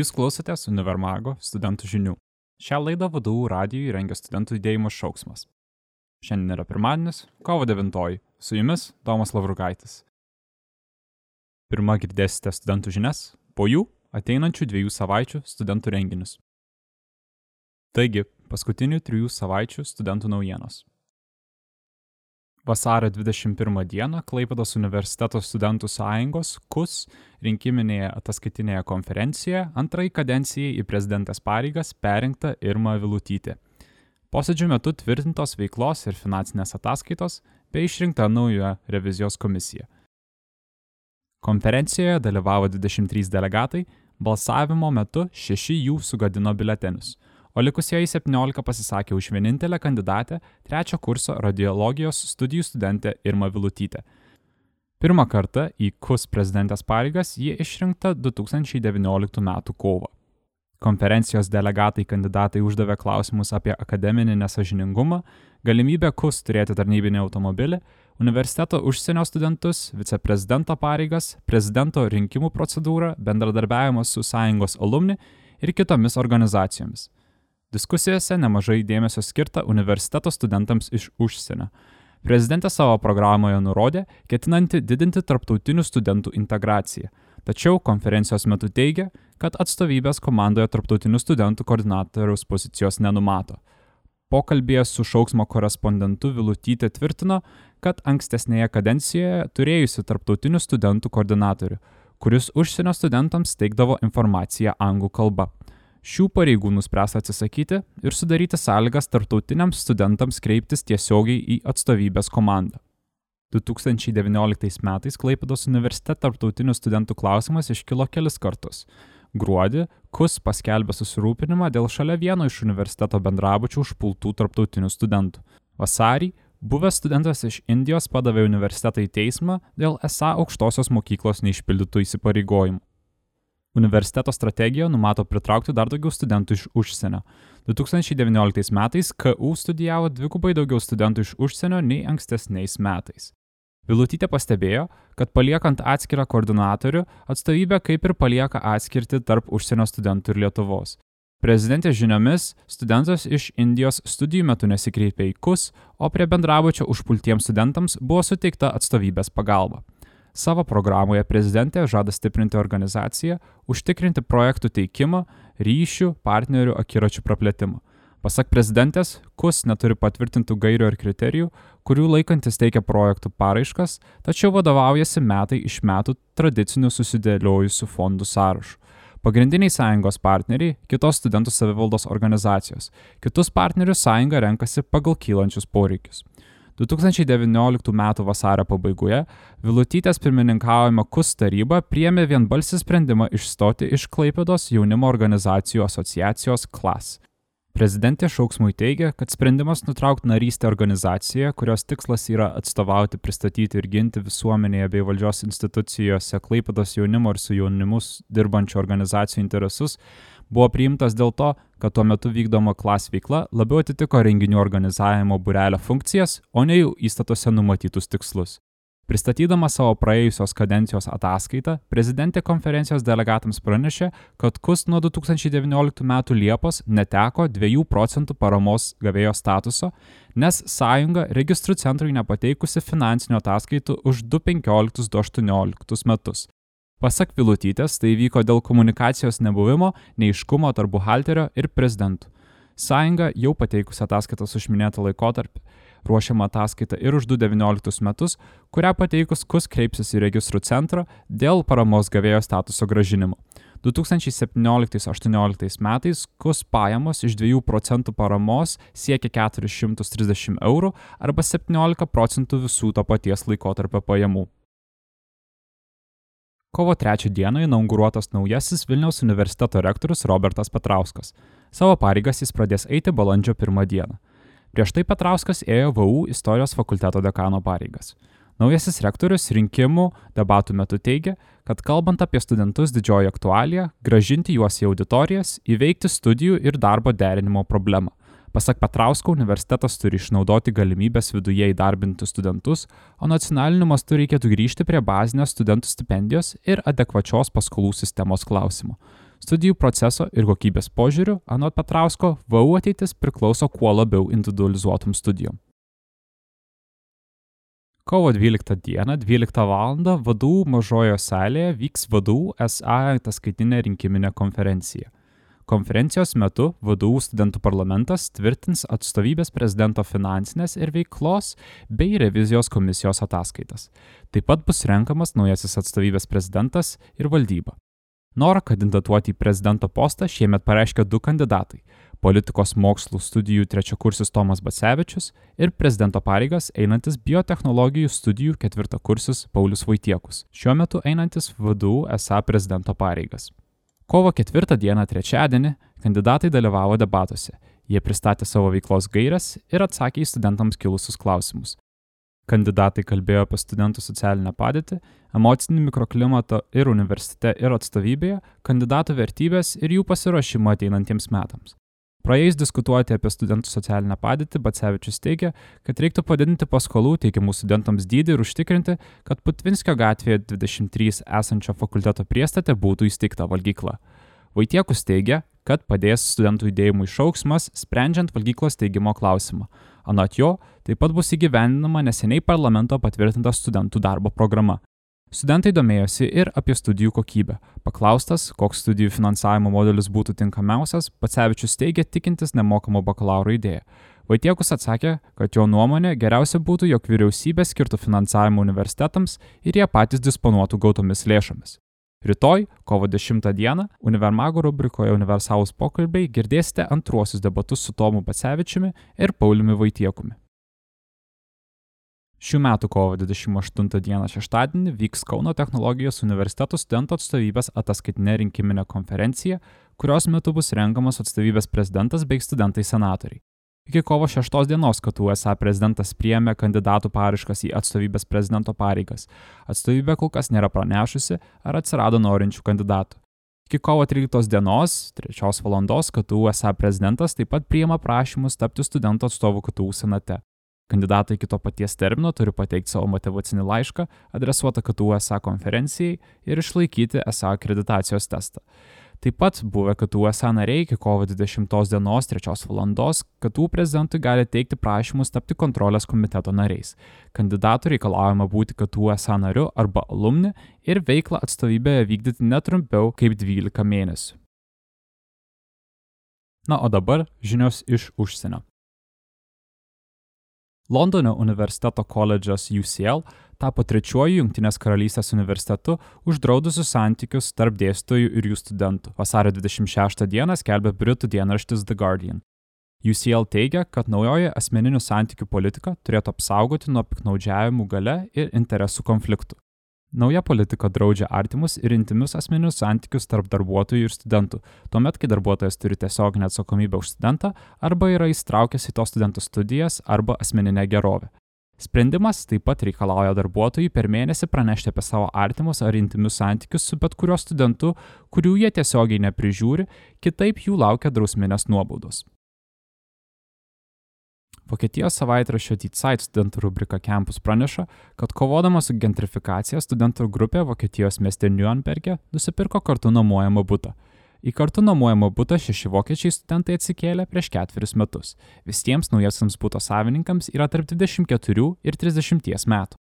Jūs klausotės Univermago studentų žinių. Šią laidą vadovų radijui rengia studentų judėjimas šauksmas. Šiandien yra pirmadienis, kovo 9. Su jumis Tomas Lavrugaitis. Pirmą girdėsite studentų žinias, po jų ateinančių dviejų savaičių studentų renginius. Taigi, paskutinių trijų savaičių studentų naujienos. Vasario 21 dieną Klaipados universiteto studentų sąjungos KUS rinkiminėje ataskaitinėje konferencijoje antrai kadencijai į prezidentės pareigas perinkta Irma Vilutytė. Posėdžių metu tvirtintos veiklos ir finansinės ataskaitos bei išrinkta nauja revizijos komisija. Konferencijoje dalyvavo 23 delegatai, balsavimo metu šeši jų sugadino biletenius – o likusieji 17 pasisakė už vienintelę kandidatę trečio kurso radiologijos studijų studentę Irma Vilutytę. Pirmą kartą į KUS prezidentės pareigas ji išrinkta 2019 m. kovą. Konferencijos delegatai kandidatai uždavė klausimus apie akademinį nesažiningumą, galimybę KUS turėti tarnybinį automobilį, universiteto užsienio studentus, viceprezidento pareigas, prezidento rinkimų procedūrą, bendradarbiavimą su sąjungos alumni ir kitomis organizacijomis. Diskusijose nemažai dėmesio skirta universiteto studentams iš užsienio. Prezidentė savo programoje nurodė, ketinanti didinti tarptautinių studentų integraciją. Tačiau konferencijos metu teigia, kad atstovybės komandoje tarptautinių studentų koordinatoriaus pozicijos nenumato. Pokalbėje su šauksmo korespondentu Vilutytė tvirtino, kad ankstesnėje kadencijoje turėjusi tarptautinių studentų koordinatorių, kuris užsienio studentams teikdavo informaciją anglų kalba. Šių pareigų nuspręsta atsisakyti ir sudaryti sąlygas tarptautiniams studentams kreiptis tiesiogiai į atstovybės komandą. 2019 metais Klaipėdos universitete tarptautinių studentų klausimas iškilo kelis kartus. Gruodį KUS paskelbė susirūpinimą dėl šalia vieno iš universiteto bendrabučių užpultų tarptautinių studentų. Vasarį buvęs studentas iš Indijos padavė universitetą į teismą dėl esą aukštosios mokyklos neišpildytų įsipareigojimų. Universiteto strategija numato pritraukti dar daugiau studentų iš užsienio. 2019 metais KU studijavo dvigubai daugiau studentų iš užsienio nei ankstesniais metais. Vilutytė pastebėjo, kad paliekant atskirą koordinatorių, atstovybė kaip ir palieka atskirti tarp užsienio studentų ir Lietuvos. Prezidentės žiniomis, studentas iš Indijos studijų metu nesikreipė į KUS, o prie bendrabučio užpultiems studentams buvo suteikta atstovybės pagalba. Savo programoje prezidentė žada stiprinti organizaciją, užtikrinti projektų teikimą, ryšių, partnerių akiračių praplėtimą. Pasak prezidentės, KUS neturi patvirtintų gairių ir kriterijų, kurių laikantis teikia projektų paraiškas, tačiau vadovaujasi metai iš metų tradicinių susidėliojusių fondų sąrašų. Pagrindiniai sąjungos partneriai - kitos studentų savivaldos organizacijos. Kitus partnerius sąjunga renkasi pagal kylančius poreikius. 2019 m. vasario pabaigoje Vilutytės pirmininkaujama KUS taryba priėmė vienbalsį sprendimą išstoti iš Klaipėdos jaunimo organizacijų asociacijos klas. Prezidentė Šauksmui teigia, kad sprendimas nutraukti narystę organizacijoje, kurios tikslas yra atstovauti, pristatyti ir ginti visuomenėje bei valdžios institucijose Klaipėdos jaunimo ir su jaunimus dirbančių organizacijų interesus, buvo priimtas dėl to, kad tuo metu vykdoma klas veikla labiau atitiko renginių organizavimo burelio funkcijas, o ne jų įstatuose numatytus tikslus. Pristatydama savo praėjusios kadencijos ataskaitą, prezidentė konferencijos delegatams pranešė, kad KUS nuo 2019 m. Liepos neteko 2 procentų paramos gavėjo statuso, nes sąjunga registrų centrui nepateikusi finansinių ataskaitų už 2015-2018 metus. Pasak Vilutytės, tai vyko dėl komunikacijos nebuvimo, neiškumo tarp buhalterio ir prezidentų. Sąjunga jau pateikusi ataskaitas už minėtą laikotarpį, ruošiama ataskaita ir už 2019 metus, kurią pateikus KUS kreipsis į registrų centrą dėl paramos gavėjo statuso gražinimo. 2017-2018 metais KUS pajamos iš 2 procentų paramos siekia 430 eurų arba 17 procentų visų to paties laikotarpio pajamų. Kovo 3 dieną inauguruotas naujasis Vilniaus universiteto rektorius Robertas Petrauskas. Savo pareigas jis pradės eiti balandžio 1 dieną. Prieš tai Petrauskas ėjo VU istorijos fakulteto dekano pareigas. Naujasis rektorius rinkimų debatų metu teigia, kad kalbant apie studentus didžioji aktualija - gražinti juos į auditorijas, įveikti studijų ir darbo derinimo problemą. Pasak Petrausko, universitetas turi išnaudoti galimybės viduje įdarbinti studentus, o nacionaliniu mastu reikėtų grįžti prie bazinės studentų stipendijos ir adekvačios paskolų sistemos klausimo. Studijų proceso ir kokybės požiūriu, anot Petrausko, VAU ateitis priklauso kuo labiau individualizuotum studijom. Kovo 12 dieną 12 val. vadų mažojo salėje vyks vadų SA ataskaitinė rinkiminė konferencija. Konferencijos metu VDU studentų parlamentas tvirtins atstovybės prezidento finansinės ir veiklos bei revizijos komisijos ataskaitas. Taip pat bus renkamas naujasis atstovybės prezidentas ir valdyba. Norą kandidatuoti į prezidento postą šiemet pareiškia du kandidatai - politikos mokslų studijų trečiakursis Tomas Bacevičius ir prezidento pareigas einantis biotehnologijų studijų ketvirtakursis Paulius Vaitiekus, šiuo metu einantis VDU esą prezidento pareigas. Kovo 4 dieną trečiadienį kandidatai dalyvavo debatuose. Jie pristatė savo veiklos gairias ir atsakė į studentams kilusius klausimus. Kandidatai kalbėjo apie studentų socialinę padėtį, emocinį mikroklimatą ir universitete ir atstovybėje, kandidatų vertybės ir jų pasiruošimą ateinantiems metams. Praėjus diskutuoti apie studentų socialinę padėtį, Batsevičius teigia, kad reiktų padidinti paskolų teikiamų studentams dydį ir užtikrinti, kad Putvinskio gatvėje 23 esančio fakulteto priestate būtų įsteigta valgykla. Vaitiekus teigia, kad padės studentų judėjimų išauksmas, sprendžiant valgyklos steigimo klausimą. Anot jo, taip pat bus įgyvendinama neseniai parlamento patvirtinta studentų darbo programa. Studentai domėjosi ir apie studijų kokybę. Paklaustas, koks studijų finansavimo modelis būtų tinkamiausias, Pacevičius teigia tikintis nemokamo bakalauro idėją. Vaitiekus atsakė, kad jo nuomonė geriausia būtų, jog vyriausybė skirtų finansavimą universitetams ir jie patys disponuotų gautomis lėšomis. Rytoj, kovo 10 dieną, Univermago rubrikoje Universalūs pokalbiai girdėsite antruosius debatus su Tomu Pacevičiumi ir Pauliumi Vaitiekumi. Šių metų kovo 28 dieną šeštadienį vyks Kauno technologijos universiteto studentų atstovybės ataskaitinė rinkiminė konferencija, kurios metu bus renkamas atstovybės prezidentas bei studentai senatoriai. Iki kovo 6 dienos KTU esą prezidentas priėmė kandidatų paraiškas į atstovybės prezidento pareigas. Atstovybė kol kas nėra pranešusi, ar atsirado norinčių kandidatų. Iki kovo 13 dienos, 3 val. KTU esą prezidentas taip pat priima prašymus tapti studentų atstovų KTU senate. Kandidatai iki to paties termino turi pateikti savo motivacinį laišką adresuotą KTU SA konferencijai ir išlaikyti SA akreditacijos testą. Taip pat buvę KTU SA nariai iki kovo 20 dienos 3 val. KTU prezidentui gali teikti prašymus tapti kontrolės komiteto nariais. Kandidatų reikalaujama būti KTU SA nariu arba alumni ir veiklą atstovybėje vykdyti netrumpiau kaip 12 mėnesių. Na, o dabar žinios iš užsienio. Londono universiteto koledžas UCL tapo trečiuoju Junktinės karalystės universitetu uždraudusiu santykius tarp dėstytojų ir jų studentų. Vasario 26 dieną skelbė Britų dienraštis The Guardian. UCL teigia, kad naujoji asmeninių santykių politika turėtų apsaugoti nuo piknaudžiavimų gale ir interesų konfliktų. Nauja politika draudžia artimus ir intimius asmeninius santykius tarp darbuotojų ir studentų, tuomet, kai darbuotojas turi tiesioginę atsakomybę už studentą arba yra įstraukęs į to studento studijas arba asmeninę gerovę. Sprendimas taip pat reikalauja darbuotojui per mėnesį pranešti apie savo artimus ar intimius santykius su bet kuriuo studentu, kurių jie tiesiogiai neprižiūri, kitaip jų laukia drausminės nuobaudos. Vokietijos savaitraščio T-Site studentų rubrika Campus praneša, kad kovodama su gentrifikacija studentų grupė Vokietijos mieste Nürnberge nusipirko kartu nuomojamą būtą. Į kartu nuomojamą būtą šeši vokiečiai studentai atsikėlė prieš ketverius metus. Visiems naujasiams būto savininkams yra tarp 24 ir 30 metų.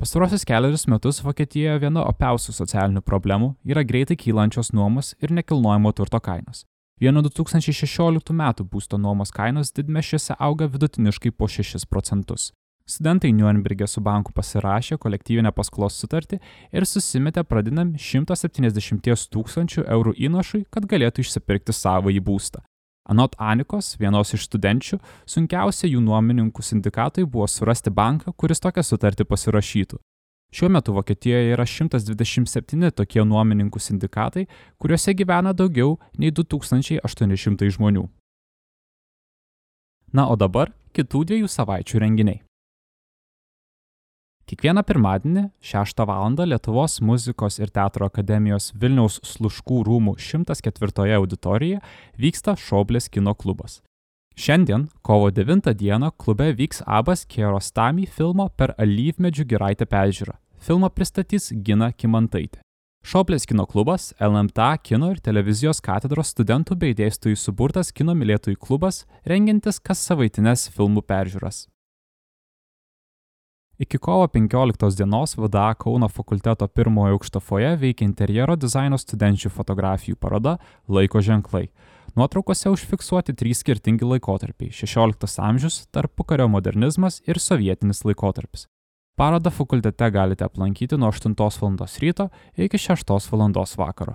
Pastarosius keliarius metus Vokietijoje viena opiausių socialinių problemų yra greitai kylančios nuomos ir nekilnojamo turto kainos. Vien nuo 2016 metų būsto nuomos kainos didmešiuose auga vidutiniškai po 6 procentus. Studentai Nürnberge su banku pasirašė kolektyvinę paskolos sutartį ir susimetė pradinam 170 tūkstančių eurų įnašui, kad galėtų išsipirkti savo į būstą. Anot Anikos, vienos iš studenčių, sunkiausia jų nuomininkų sindikatui buvo surasti banką, kuris tokią sutartį pasirašytų. Šiuo metu Vokietijoje yra 127 tokie nuomininkų sindikatai, kuriuose gyvena daugiau nei 2800 žmonių. Na o dabar kitų dviejų savaičių renginiai. Kiekvieną pirmadienį 6 val. Lietuvos muzikos ir teatro akademijos Vilniaus Sluškų rūmų 104 auditorijoje vyksta Šoblės kino klubas. Šiandien, kovo 9 dieną, klube vyks Abas Kiarostami filmo per alyvmedžių giraitę peržiūrą. Filmą pristatys Gina Kimantaitė. Šoplės kino klubas, LMTA kino ir televizijos katedros studentų bei dėstytojų suburtas kino mylėtojų klubas, rengiantis kas savaitinės filmų peržiūras. Iki kovo 15 dienos VDA Kauno fakulteto pirmojo aukšto foje veikia interjero dizaino studenčių fotografijų paroda Laiko ženklai. Nuotraukose užfiksuoti trys skirtingi laikotarpiai - 16 amžius, tarpukario modernizmas ir sovietinis laikotarpis. Parodą fakultete galite aplankyti nuo 8 val. ryto iki 6 val. vakaro.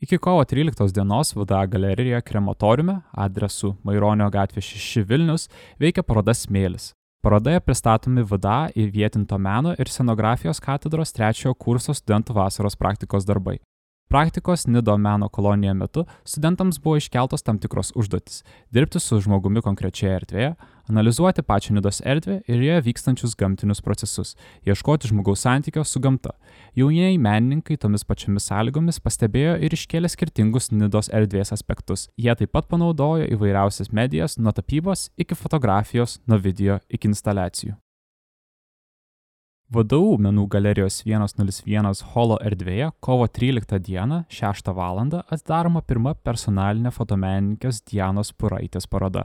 Iki kovo 13 dienos VDA galerijoje Krematoriume adresu Maironio gatvė 6 Vilnius veikia paroda Smėlis. Parodoje pristatomi VDA įvietinto meno ir scenografijos katedros trečiojo kurso studentų vasaros praktikos darbai. Praktikos Nido meno kolonijoje metu studentams buvo iškeltos tam tikros užduotis - dirbti su žmogumi konkrečioje erdvėje, analizuoti pačią Nidos erdvę ir joje vykstančius gamtinius procesus, ieškoti žmogaus santykio su gamta. Jaunieji menininkai tomis pačiomis sąlygomis pastebėjo ir iškėlė skirtingus Nidos erdvės aspektus. Jie taip pat panaudojo įvairiausias medijas nuo tapybos iki fotografijos, nuo video iki instaliacijų. VDU menų galerijos 101 holo erdvėje kovo 13 dieną 6 val. atidaroma pirma personalinė fotomenininkės Dianos Puraitės paroda.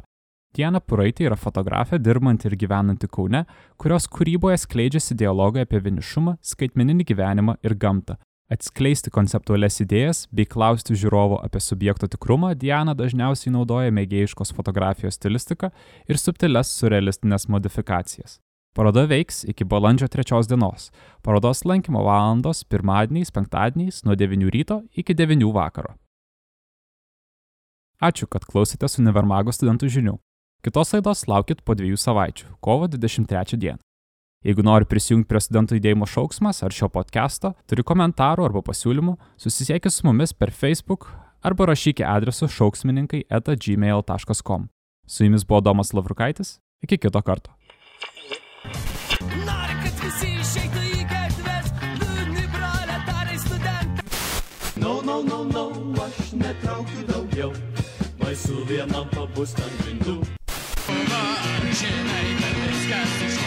Diana Puraitė yra fotografė dirbanti ir gyvenanti Kaune, kurios kūryboje skleidžiasi dialogai apie vienišumą, skaitmeninį gyvenimą ir gamtą. Atskleisti konceptualias idėjas bei klausti žiūrovo apie subjekto tikrumą Diana dažniausiai naudoja mėgėjiškos fotografijos stilistiką ir subtiles surrealistinės modifikacijas. Paroda veiks iki balandžio 3 dienos. Parodos lankymo valandos pirmadieniais, penktadieniais nuo 9 ryto iki 9 vakaro. Ačiū, kad klausėtės Univermago studentų žinių. Kitos laidos laukit po dviejų savaičių, kovo 23 dieną. Jeigu nori prisijungti prie studentų judėjimo šauksmas ar šio podcast'o, turi komentarų arba pasiūlymų, susisiekit su mumis per Facebook arba rašykite adresu šauksmininkai etagmail.com. Su jumis buvo Domas Lavrukaitis, iki kito karto. Visi išeitų į gatves, liūdni proletarai studentai. No, no, no, no, aš netraukiu daugiau, baisu vienam pabust ant grindų. Va, žinai, kad viskas iš